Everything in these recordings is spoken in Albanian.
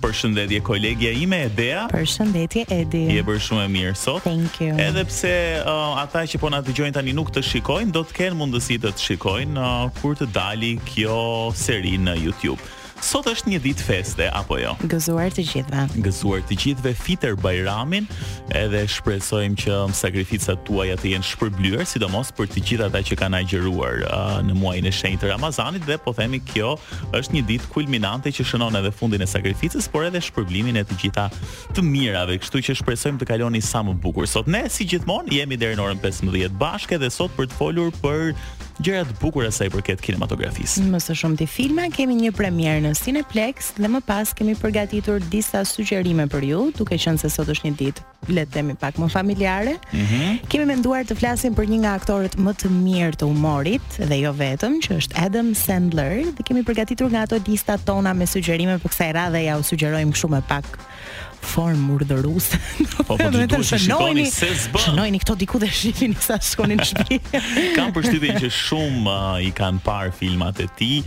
Përshëndetje kolegja ime Edea. Përshëndetje Edi. Je bërë shumë e mirë sot. Thank you. Edhe pse uh, ata që po na dëgjojnë tani nuk të shikojnë, do të kenë mundësi të të shikojnë uh, kur të dali kjo seri në YouTube. Sot është një ditë feste apo jo? Gëzuar të gjithëve. Gëzuar të gjithëve Fitër Bajramin, edhe shpresojmë që sakrificat tuaja të jenë shpërblyer, sidomos për të gjithë ata që kanë agjëruar uh, në muajin e shenjtë të Ramazanit dhe po themi kjo Është një ditë kulminante që shënon edhe fundin e sakrificës, por edhe shpërblimin e të gjitha të mirave, kështu që shpresojmë të kaloni sa më bukur. Sot ne si gjithmonë jemi deri në orën 15 bashkë dhe sot për të folur për gjëra të bukura sa i përket kinematografisë. Më së shumti filma kemi një premierë në Cineplexx dhe më pas kemi përgatitur disa sugjerime për ju, duke qenë se sot është një ditë le të themi pak më familjare. Mm -hmm. Kemi menduar të flasim për një nga aktorët më të mirë të humorit dhe jo vetëm, që është Adam Sandler dhe kemi përgatitur nga ato lista tona me sugjerime për kësaj radhe jua sugjerojmë kështu me pak formë urdhëruese. Po po duhet të shikoni se s'bën. Shënojini këto diku dhe shihini sa të shkoni në shtëpi. Kam përshtypjen që shumë uh, i kanë parë filmat e tij,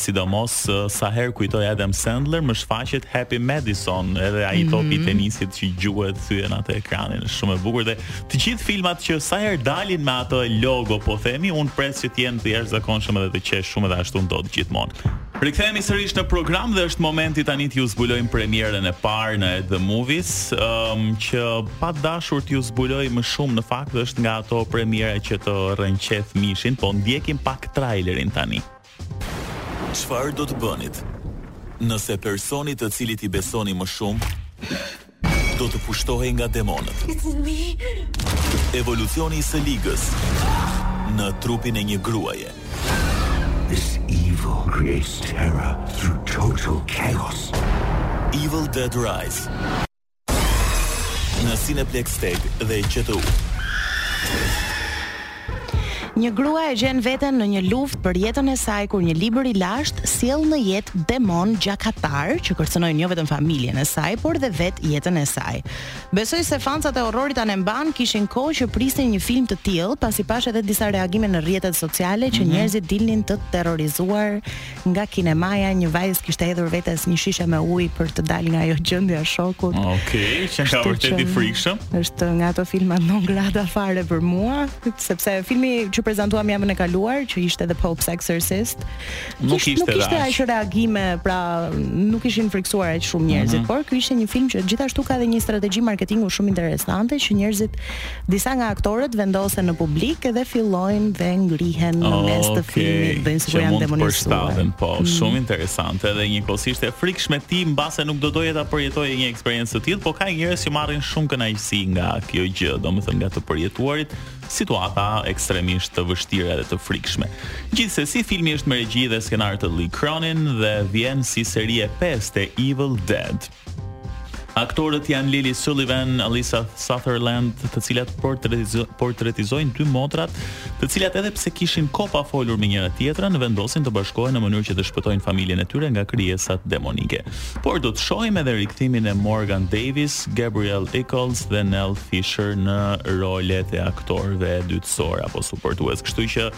Sidomos sa herë kujtoj Adam Sandler, më shfaqet Happy Madison, edhe ai mm -hmm. topi i tenisit që gjuhet thyen atë ekranin, është shumë e bukur dhe të gjithë filmat që sa herë dalin me atë logo, po themi, unë pres që të jenë të jashtëzakonshëm edhe të qesh shumë dhe ashtu ndodh gjithmonë. Rikthehemi sërish në program dhe është momenti tani t'ju zbulojmë premierën e parë në The Movies, um, që pa dashur t'ju zbuloj më shumë në fakt është nga ato premiere që të rrëqeth mishin, po ndjekim pak trailerin tani. Çfarë do të bënit nëse personi të cilit i besoni më shumë do të pushtohej nga demonët? Evolucioni i së ligës në trupin e një gruaje. This evil creates terror through total chaos. Evil Dead Rise. Në Cineplexx TEG dhe QTU. Një grua e gjen veten në një luftë për jetën e saj kur një libër i lashtë sjell në jetë demonë gjakatarë që kërcënojnë jo vetëm familjen e saj, por dhe vetë jetën e saj. Besoj se fansat e horrorit anembanë kishin kohë që prisnin një film të tillë, pasi pashë edhe disa reagime në rrjetet sociale që mm -hmm. njerëzit dilnin të terrorizuar nga kinemaja një vajzë i kishte hedhur vetes një shishe me ujë për të dalë nga ajo gjendja e shokut. Okej, okay, qenka vërtet i frikshëm. Është nga ato filma non grata fare për mua, sepse filmi që prezantuam javën e kaluar, që ishte The Pope's Exorcist, nuk ishte nuk ishte aq reagime, pra nuk ishin frikësuar aq shumë njerëzit, mm -hmm. por ky ishte një film që gjithashtu ka dhe një strategji marketingu shumë interesante që njerëzit Disa nga aktorët vendosen në publik dhe fillojnë dhe ngrihen në mes të filmit, bëjnë sikur janë demonizuar. Po, mm. shumë interesante dhe njëkohësisht e frikshme ti mbase nuk do doje ta përjetoje një eksperiencë të tillë, por ka njerëz që marrin shumë kënaqësi nga kjo gjë, domethënë nga të përjetuarit situata ekstremisht të vështira dhe të frikshme. Gjithsesi filmi është me regji dhe skenar të Lee Cronin dhe vjen si seri e 5 e Evil Dead. Aktorët janë Lily Sullivan, Alyssa Sutherland, të cilat portretizojnë dy motrat, të cilat edhe pse kishin kohë pa folur me njëra tjetrën, vendosin të bashkohen në mënyrë që të shpëtojnë familjen e tyre nga krijesat demonike. Por do të shohim edhe rikthimin e Morgan Davies, Gabrielle Echols dhe Nell Fisher në rolet e aktorëve dytësor apo suportues. Kështu që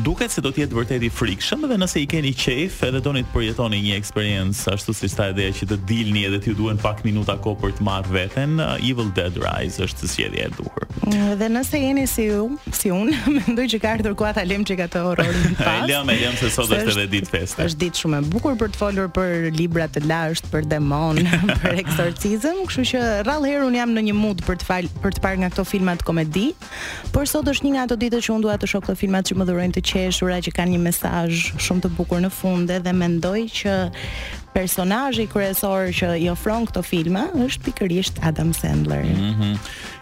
Duket se do të jetë vërtet i frikshëm dhe nëse i keni qejf edhe doni të përjetoni një eksperiencë ashtu siç tha Dea që të dilni edhe t'ju duhen pak minuta kohë për të marrë veten, uh, Evil Dead Rise është zgjedhja e duhur. Mm, dhe nëse jeni si ju, si unë, mendoj që ka ardhur koha ta lëm paksa horrorin pas. e lëm, e lëm se sot është edhe ditë feste. Është ditë shumë e bukur për të folur për libra të lashtë, për demonë, për eksorcizëm, kështu që rrallë herë un jam në një mood për të fal, për të parë nga këto filmat komedi. Por sot është një nga ato ditët që unë dua të shoh këto filmat që më dhurojnë të qeshura, që kanë një mesazh shumë të bukur në fund dhe mendoj që personazhi kryesor që i ofron këto filma është pikërisht Adam Sandler. Mm -hmm.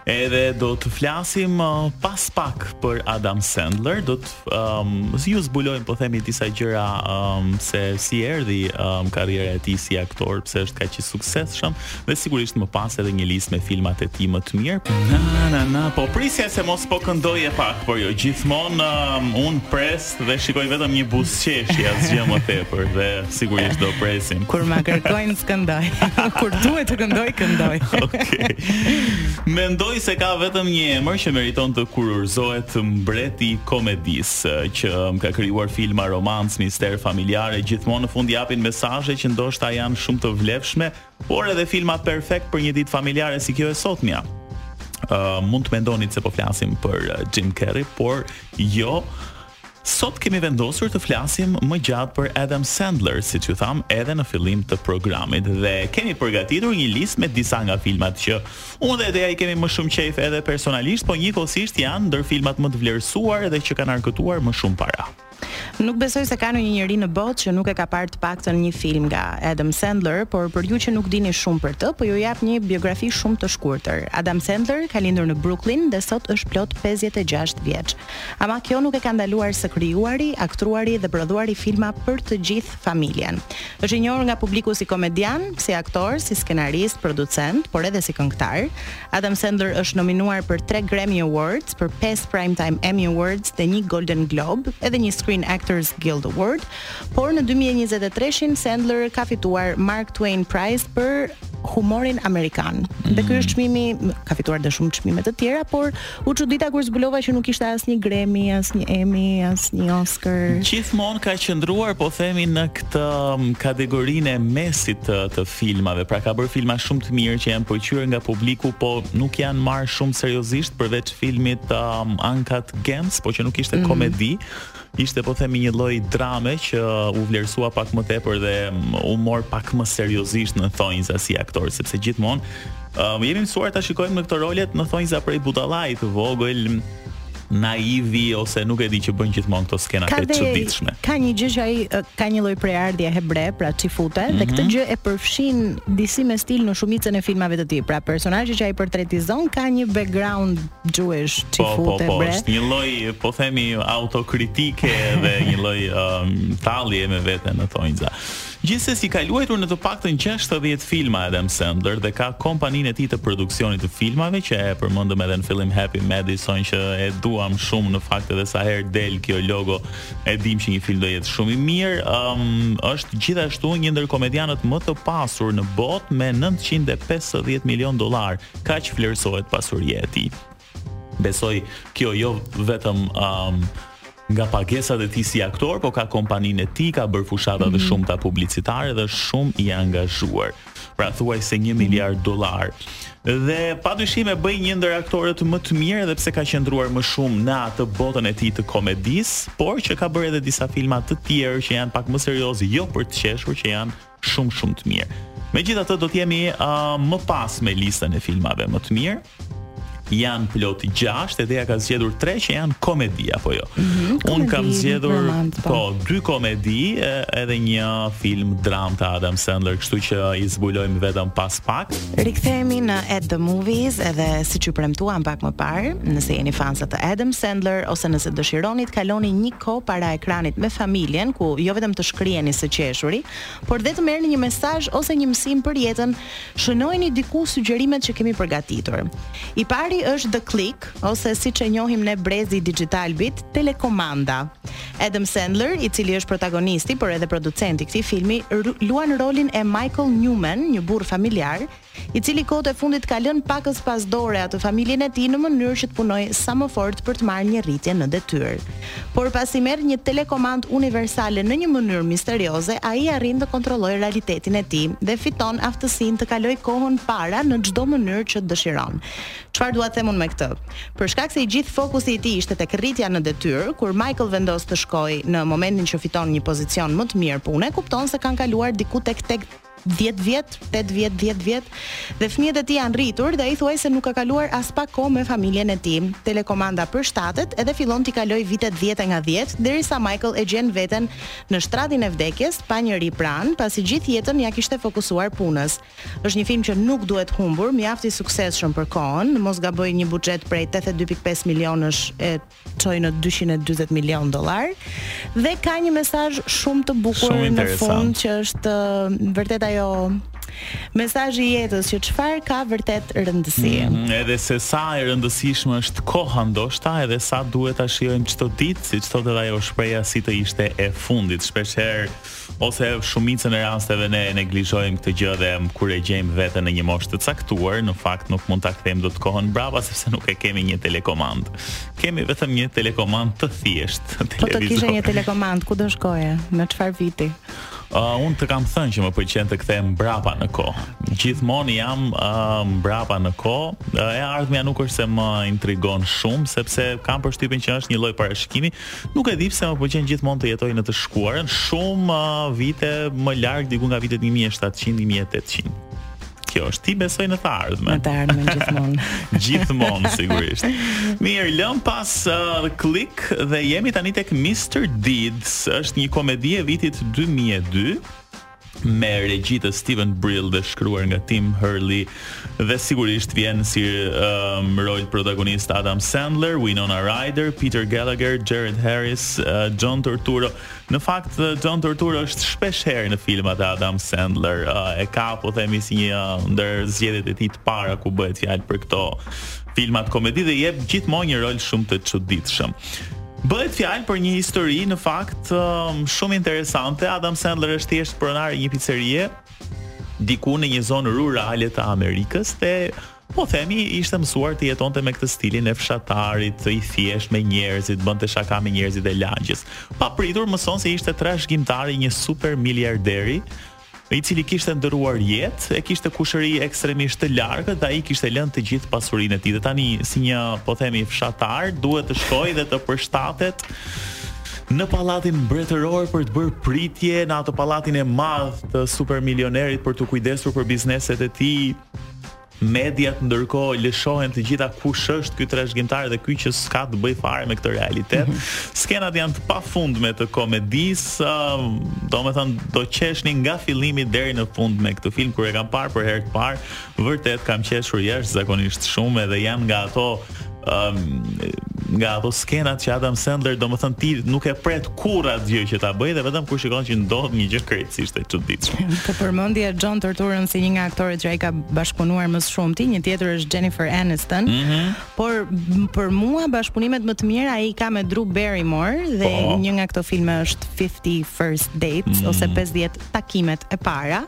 Edhe do të flasim uh, pas pak për Adam Sandler, do të um, t'ju zbulojmë po themi disa gjëra um, se si erdhi um, karriera e tij si aktor, pse është kaq i suksesshëm dhe sigurisht më pas edhe një listë me filmat e tij më të mirë. Na na na, po prisja se mos po këndoje pak, por jo gjithmonë um, un pres dhe shikoj vetëm një buzëqeshje asgjë më tepër dhe Sigurisht do presim. Kur ma kërkojnë s'këndoj. Kur duhet të këndoj, këndoj. Okej. Mendoj se ka vetëm një emër që meriton të kurorëzohet mbreti i komedisë, që ka krijuar filma romancë, mister, familjare, gjithmonë në fund japin mesazhe që ndoshta janë shumë të vlefshme, por edhe filma perfekt për një ditë familjare si kjo e sotmja. Uh, mund të mendoni se po flasim për uh, Jim Carrey, por jo, Sot kemi vendosur të flasim më gjatë për Adam Sandler, siç ju thamë edhe në fillim të programit dhe kemi përgatitur një listë me disa nga filmat që unë dhe Dea i kemi më shumë qejf edhe personalisht, po njëkohësisht janë ndër filmat më të vlerësuar dhe që kanë arkëtuar më shumë para. Nuk besoj se ka ndonjë njeri në botë që nuk e ka parë të paktën një film nga Adam Sandler, por për ju që nuk dini shumë për të, po ju jap një biografi shumë të shkurtër. Adam Sandler ka lindur në Brooklyn dhe sot është plot 56 vjeç. Ama kjo nuk e ka ndaluar së krijuari, aktruari dhe prodhuari filma për të gjithë familjen. Është i njohur nga publiku si komedian, si aktor, si skenarist, producent, por edhe si këngëtar. Adam Sandler është nominuar për 3 Grammy Awards, për 5 Primetime Emmy Awards dhe një Golden Globe, edhe një Screen Actors Guild Award, por në 2023-shin Sandler ka fituar Mark Twain Prize për humorin amerikan. Dhe ky është çmimi, ka fituar dhe shumë çmime të tjera, por U çudita kur zbulova që nuk kishte asnjë Grammy, asnjë Emmy, asnjë Oscar. Gjithmonë ka qëndruar po themi në këtë mm, kategorinë e mesit të, të filmave. Pra ka bërë filma shumë të mirë që janë pëlqyer nga publiku, po nuk janë marrë shumë seriozisht përveç filmit um, Uncut Gems, po që nuk ishte mm. komedi. Ishte po themi një lloj drame që u vlerësua pak më tepër dhe u mor pak më seriozisht në thonjza si aktor, sepse gjithmonë uh, jemi mësuar ta shikojmë në këto rolet në thonjza prej budallait të vogël, naivi ose nuk e di që bën gjithmonë këto skena të çuditshme. Ka një gjë që ai ka një lloj prejardhje hebre, pra çifute, mm -hmm. dhe këtë mhm. gjë e përfshin disi me stil në shumicën e filmave të tij. Pra personazhi që ai portretizon ka një background Jewish çifute hebre. Po, po, po, është një lloj, po themi autokritike dhe një lloj um, tallje me veten në thonjza. Gjithsesi ka luajtur në të paktën 60 filma Adam Sandler dhe ka kompaninë e tij të produksionit të filmave që e përmendëm edhe në fillim Happy Madison që e duam shumë në fakt edhe sa herë del kjo logo e dim që një film do jetë shumë i mirë. Um, është gjithashtu një ndër komedianët më të pasur në botë me 950 milion dollar. kaq vlerësohet pasuria e tij. Besoj kjo jo vetëm um, nga pagesat e tij si aktor, po ka kompaninë e tij, ka bërë fushata mm -hmm. të mhm. shumta publicitare dhe shumë i angazhuar. Pra thuajse 1 mhm. miliard dollar. Dhe pa dyshim e bën një ndër aktorët më të mirë edhe pse ka qëndruar më shumë në atë botën e tij të komedisë, por që ka bërë edhe disa filma të tjerë që janë pak më serioz, jo për të qeshur, që janë Shumë shumë të mirë. Megjithatë do të jemi uh, më pas me listën e filmave më të mirë. Janë plot 6, Tea ka zgjedhur 3 që janë komedi apo jo. Mm -hmm, Un kam zgjedhur po. po dy komedi edhe një film dramë të Adam Sandler, kështu që i zbulojmë vetëm pas pak. Rikthehemi në At the Movies edhe siç ju premtuam pak më parë, nëse jeni fansa të Adam Sandler ose nëse dëshironi të kaloni një kohë para ekranit me familjen, ku jo vetëm të shkriheni së qeshuri, por dhe të merrni një mesazh ose një mësim për jetën, shënojini diku sugjerimet që kemi përgatitur. I pari është The Click ose siç e njohim ne brezi i DigitAlb-it, telekomanda. Adam Sandler, i cili është protagonisti, por edhe producent i këtij filmi, luan rolin e Michael Newman, një burrë familjar, i cili kohët e fundit ka lënë pakës pas dore atë familjen e tij në mënyrë që të punojë sa më fort për të marrë një rritje në detyrë. Por pasi merr një telekomand universale në një mënyrë misterioze, ai arrin të kontrollojë realitetin e tij dhe fiton aftësinë të kalojë kohën para në çdo mënyrë që dëshiron. Çfarë dua të them unë me këtë? Për shkak se i gjithë fokusi i tij ishte tek rritja në detyrë, kur Michael vendos të shkojë në momentin që fiton një pozicion më të mirë pune, kupton se kanë kaluar diku tek tek 10 vjet, 8 vjet, 10 vjet dhe fëmijët e tij janë rritur dhe ai thuajse nuk ka kaluar as pak kohë me familjen e tij. Telekomanda përshtatet edhe fillon t'i kalojë vitet 10 nga 10 derisa Michael e gjen veten në shtratin e vdekjes pa njeri pranë, pasi gjithë jetën ia kishte fokusuar punës. Është një film që nuk duhet humbur, mjaft i suksesshëm për kohën, mos gaboj një buxhet prej 82.5 milionësh e çoi në 240 milion dollar dhe ka një mesazh shumë të bukur në fund që është vërtet ajo mesazhi i jetës që çfarë ka vërtet rëndësi. Mm, edhe se sa e rëndësishme është koha ndoshta, edhe sa duhet ta shijojmë çdo ditë, siç thotë edhe ajo shprehja si të ishte e fundit. Shpeshherë Ose shumicën e rasteve ne e neglizhojmë këtë gjë dhe kur e gjejmë veten në një moshë të caktuar, në fakt nuk mund ta kthejmë dot kohën mbrapa sepse nuk e kemi një telekomand. Kemi vetëm një telekomand të thjeshtë. Po të kishe një telekomand, ku do shkoje? Në çfarë viti? Uh, unë të kam thënë që më pëlqen të kthehem mbrapa në kohë. Gjithmonë jam uh, mbrapa në kohë. Uh, e ardhmja nuk është se më intrigon shumë sepse kam përshtypjen që është një lloj parashikimi, Nuk e di pse më pëlqen gjithmonë të jetoj në të shkuarën, shumë vite më larg diku nga vitet 1700, 1800 kjo është. Ti besoj në të ardhmen. Në të ardhmen gjithmonë. gjithmonë sigurisht. Mirë, lëmë pas uh, Click dhe jemi tani tek Mr. Deeds. Është një komedi e vitit 2002. me regji të Steven Brill dhe shkruar nga Tim Herlihy dhe sigurisht vjen si um, rol protagonist Adam Sandler, Winona Ryder, Peter Gallagher, Jared Harris, uh, John Turturro. Në fakt uh, John Turturro është shpesh herë në filmat e Adam Sandler. Uh, e ka po themi si një uh, ndër zgjedhjet e tij të para kur bëhet fjalë për këto filmat komedi dhe jep gjithmonë një rol shumë të çuditshëm. Bëhet fjalë për një histori në fakt um, shumë interesante. Adam Sandler është thjesht pronar i një picerie diku në një zonë rurale të Amerikës dhe po themi ishte mësuar të jetonte me këtë stilin e fshatarit, tepër i thjeshtë me njerëzit, bënte shaka me njerëzit e lagjes. Papritur mëson se ishte trashëgimtari i një super miliarderi i cili kishte ndërruar jetë, e kishte kushëri ekstremisht të largët dhe ai kishte lënë të gjithë pasurinë e tij. Dhe tani si një, po themi, fshatar duhet të shkojë dhe të përshtatet në pallatin mbretëror për të bërë pritje në atë pallatin e madh të super milionerit për t'u kujdesur për bizneset e tij Mediat ndërkohë lëshohen të gjitha kush është ky trashëgimtar dhe ky që s'ka të bëjë fare me këtë realitet. Mhm. Skenat janë të pafundme të komedisë, domethënë do qeshni nga fillimi deri në fund me këtë film kur e kam parë për herë të parë, vërtet kam qeshur jashtëzakonisht shumë edhe janë nga ato um, nga ato skenat që Adam Sandler domethënë ti nuk e pret kurrë atë gjë që ta bëjë dhe vetëm kur shikon që ndodh një gjë krejtësisht e çuditshme. E përmende John Turturron si një nga aktorët që ai ka bashkëpunuar më së shumti, një tjetër është Jennifer Aniston, mm -hmm. por për mua bashkëpunimet më të mira ai i ka me Drew Barrymore dhe po. një nga këto filme është 50 First Dates mm -hmm. ose 50 takimet e para,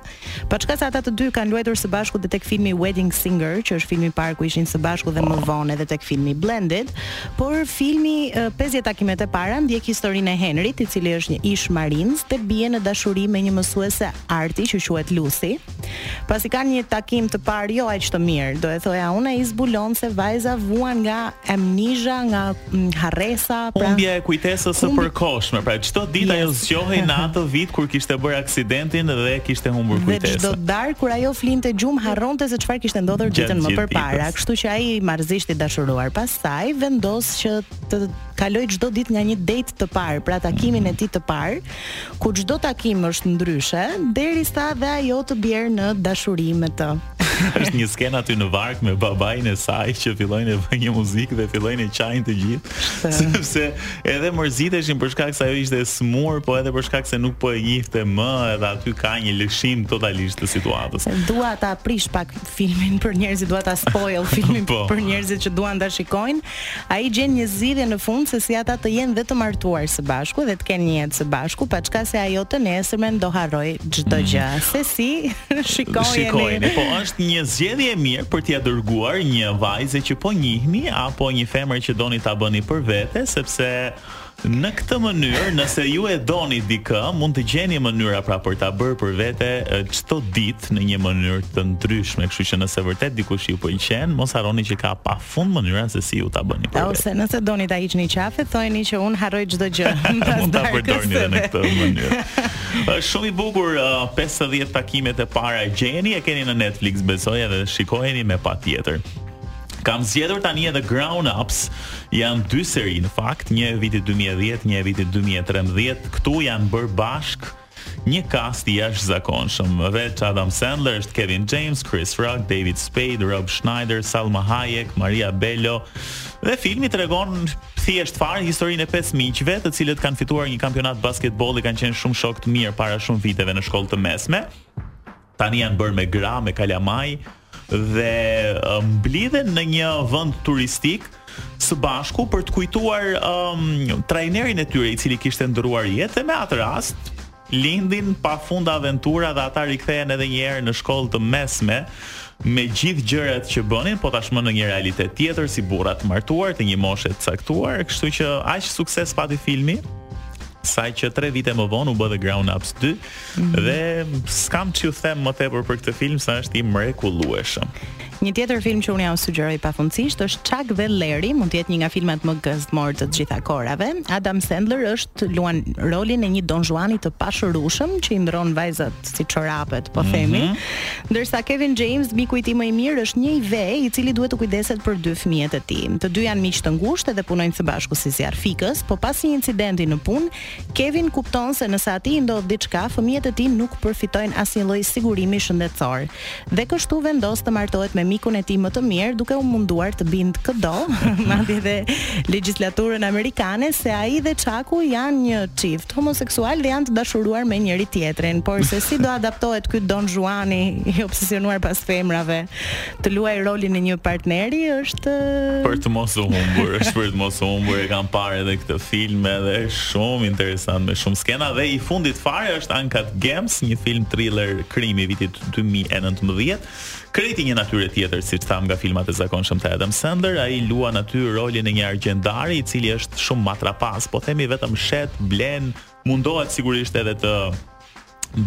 Paçka se ata të dy kanë luajtur së bashku dhe tek filmi Wedding Singer, që është filmi i parë ku ishin së bashku dhe më vonë edhe tek filmi Blended, por filmi pesëdhjetë takimet e para ndjek historinë e Henrit, i cili është një ish-marins dhe bie në dashuri me një mësuese arti që quhet Lucy. Pasi kanë një takim të parë jo aq të mirë, do e thoja unë, ai zbulon se vajza vuan nga Amnezia nga harresa, pra humbja e kujtesës së përkohshme, pra çdo ditë ajo zgjohej në atë vit kur kishte bërë aksidentin dhe kishte humbur kujtesën. Dhe çdo darkë kur ajo flinte gjumë harronte se çfarë kishte ndodhur ditën më përpara, kështu që ai marrëzisht i dashuruar pas saj vendos që të kalojë çdo ditë nga një date të parë, pra takimin e tij të parë, ku çdo takim është ndryshe, derisa dhe ajo të bjerë në dashuri me të. është një skenë aty në varkë me babain e saj që fillojnë e vënë një muzikë dhe fillojnë e qajnë të gjithë. Sepse edhe mërziteshin për shkak se ajo ishte e sëmurë, po edhe për shkak se nuk po e njihte më, edhe aty ka një lëshim totalisht të situatës. Dua ta prish pak filmin për njerëzit, dua ta spoil filmin po. për njerëzit që duan ta shikojnë. Ai gjen një zgjidhje në fund se si ata të jenë dhe të martuar së bashku dhe të kenë një jetë së bashku, paçka se ajo të nesërmen do harrojë çdo gjë. Se si shikojeni. Shikojeni, po është një zgjedhje e mirë për t'ia dërguar një vajze që po njihni apo një femër që doni ta bëni për vete, sepse Në këtë mënyrë, nëse ju e doni dikë, mund të gjeni mënyra pra për ta bërë për vete çdo ditë në një mënyrë të ndryshme, kështu që nëse vërtet dikush ju pëlqen, mos harroni që ka pafund mënyra se si ju ta bëni për vete. Ose nëse doni ta hiqni qafe, thojini që unë harroj çdo gjë. Mund ta përdorni edhe në këtë mënyrë. Është shumë i bukur, uh, 50 takimet e para e gjeni, e keni në Netflix besoj edhe shikojeni me patjetër. Kam zgjedhur tani edhe Grown Ups. Janë dy seri në fakt, një e vitit 2010, një e vitit 2013. Këtu janë bërë bashkë një kast i jashtëzakonshëm. Veç Adam Sandler është Kevin James, Chris Rock, David Spade, Rob Schneider, Salma Hayek, Maria Bello. Dhe filmi tregon thjesht fare historinë e pesë miqve, të cilët kanë fituar një kampionat basketbolli, kanë qenë shumë shokë të mirë para shumë viteve në shkollë të mesme. tani janë bërë me gra, me kalamaj dhe mblidhen në një vend turistik së bashku për të kujtuar um, trajnerin e tyre i cili kishte ndërruar jetë dhe me atë rast lindin pafund aventura dhe ata rikthehen edhe një herë në shkollë të mesme me gjithë gjërat që bënin, po tashmë në një realitet tjetër si burra të martuar të një moshe të caktuar, kështu që aq sukses pati filmi, saqë 3 vite më vonë u bë dhe Grown Ups 2, Mhm. Dhe s'kam ç'ju them më tepër për këtë film se është i mrekullueshëm. Një tjetër film që unë jua sugjeroj pafundësisht është Chuck dhe Larry, mund të jetë një nga filmat më gazmorë të gjitha kohërave. Adam Sandler është luan rolin e një Don Juani të pashërushëm që i ndërron vajzat si çorapet, po mhm. themi. Mm -hmm. Ndërsa Kevin James, miku i tij më i mirë, është një i ve i cili duhet të kujdeset për dy fëmijët e tij. Të dy janë miq të ngushtë dhe punojnë së bashku si zjarrfikës, po pas një incidenti në punë, Kevin kupton se nëse atij i ndodh diçka, fëmijët e tij nuk përfitojnë asnjë lloj sigurimi shëndetësor. Dhe kështu vendos të martohet me mikun e tij më të mirë, duke u munduar të bindë këdo, madje dhe legjislaturën amerikane, se ai dhe Çaku janë një çift homoseksual dhe janë të dashuruar me njëri-tjetrin. Por se si do adaptohet ky Don Zhuani i obsesionuar pas femrave Të luaj rolin e një partneri është për të mos u humbur, është për të mos u humbur. E kam parë edhe këtë film edhe shumë interesant me shumë skena dhe i fundit fare është Uncut Gems, një film thriller krimi i vitit 2019. Krejt i një natyre tjetër, siç thamë nga filmat e zakonshëm të Adam Sandler, ai luan aty rolin e një argjendari, i cili është shumë matrapas, po themi vetëm shet, blen, Mundohet sigurisht edhe të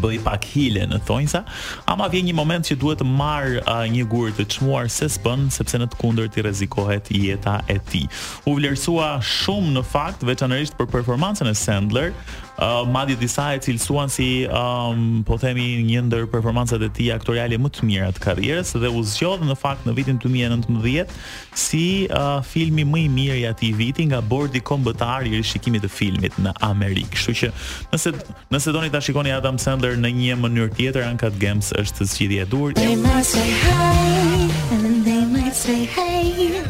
bëjë pak hile në thonjëza, ama vjen një moment që duhet të marrë uh, një gur të çmuar se s'bën, sepse në të kundërt i rrezikohet jeta e tij. U vlerësua shumë në fakt, veçanërisht për performancën e Sandler, uh, madje disa e cilësuan si um, po themi një ndër performancat e tij aktoriale më të mira të karrierës dhe u zgjodh në fakt në vitin 2019 Si filmi më i mirë i atij viti nga bordi kombëtar i rishikimit të filmit në Amerikë. Kështu që nëse nëse doni ta shikoni Adam Sandler në një mënyrë tjetër, Uncut Gems është zgjidhja e duhur. They might say hi and they might say hey.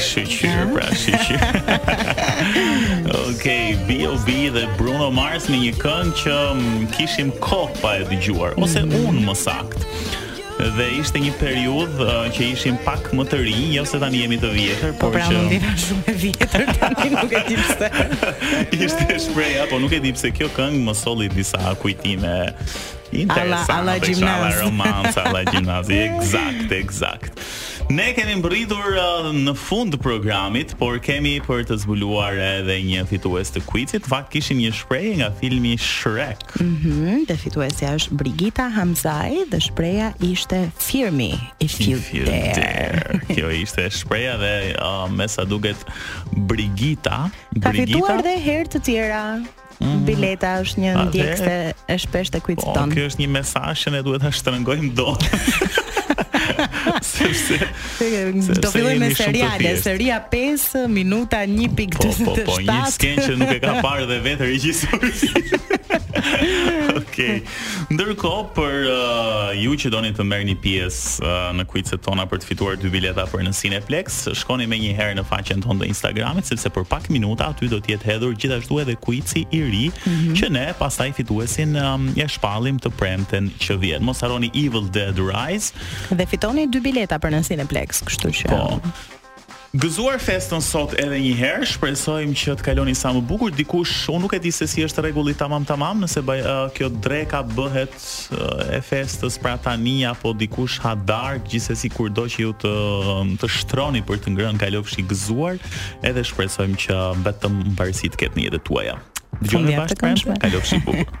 Shyqyr, pra shyqyr. Okej, B.O.B. dhe Bruno Mars me një këngë që mm, kishim kohë pa e dëgjuar, ose unë më saktë. Dhe ishte një periudhë uh, që ishim pak më të rinj, jo se tani jemi të vjetër, po por pra, që Po pra, ndjeva shumë e vjetër tani, nuk e di pse. ishte shprehja, po nuk e di pse kjo këngë më solli disa kujtime interesante. Alla, alla gjimnaz. Alla romanca, alla gjimnaz. Eksakt, eksakt. Ne kemi mbërritur uh, në fund të programit, por kemi për të zbuluar edhe një fitues të quizit. Fakt kishim një shprehje nga filmi Shrek. Mhm, dhe fituesja është Brigita Hamzaj dhe shprehja ishte Fear me if you dare. Kjo ishte shprehja dhe uh, me sa duket Brigita, Brigita ka fituar edhe herë të tjera. Mhm. Bileta është një ndjekëse e shpeshtë e kuicit tonë. Po, kjo është një mesaj që ne duhet ta shtrëngojmë do. Sepse Do fillojmë me seriale, seria 5 minuta 1.47. Po, po, po, një skenë që nuk e ka parë dhe vetë regjisori. Okej. Ndërkohë për uh, ju që doni të merrni pjesë uh, në kuicet tona për të fituar dy bileta për në Cineplex, shkoni menjëherë në faqen tonë të Instagramit sepse për pak minuta aty do të jetë hedhur gjithashtu edhe kuici i ri mm -hmm. që ne pastaj fituesin um, e shpallim të premten që vjen. Mos harroni Evil Dead Rise. Dhe fitoni dy bileta për në Cineplex, kështu që. Po. Gëzuar festën sot edhe një herë, shpresojmë që të kaloni sa më bukur. Dikush, unë nuk e di se si është rregulli tamam tamam, nëse bëj, uh, kjo dreka bëhet uh, e festës pra tani apo dikush ha darkë, gjithsesi kurdo që ju të të shtroni për të ngrënë kalofshi gëzuar, edhe shpresojmë që vetëm mbarësi të ketë në jetët tuaja. Dëgjohemi bashkë, kalofshi bukur.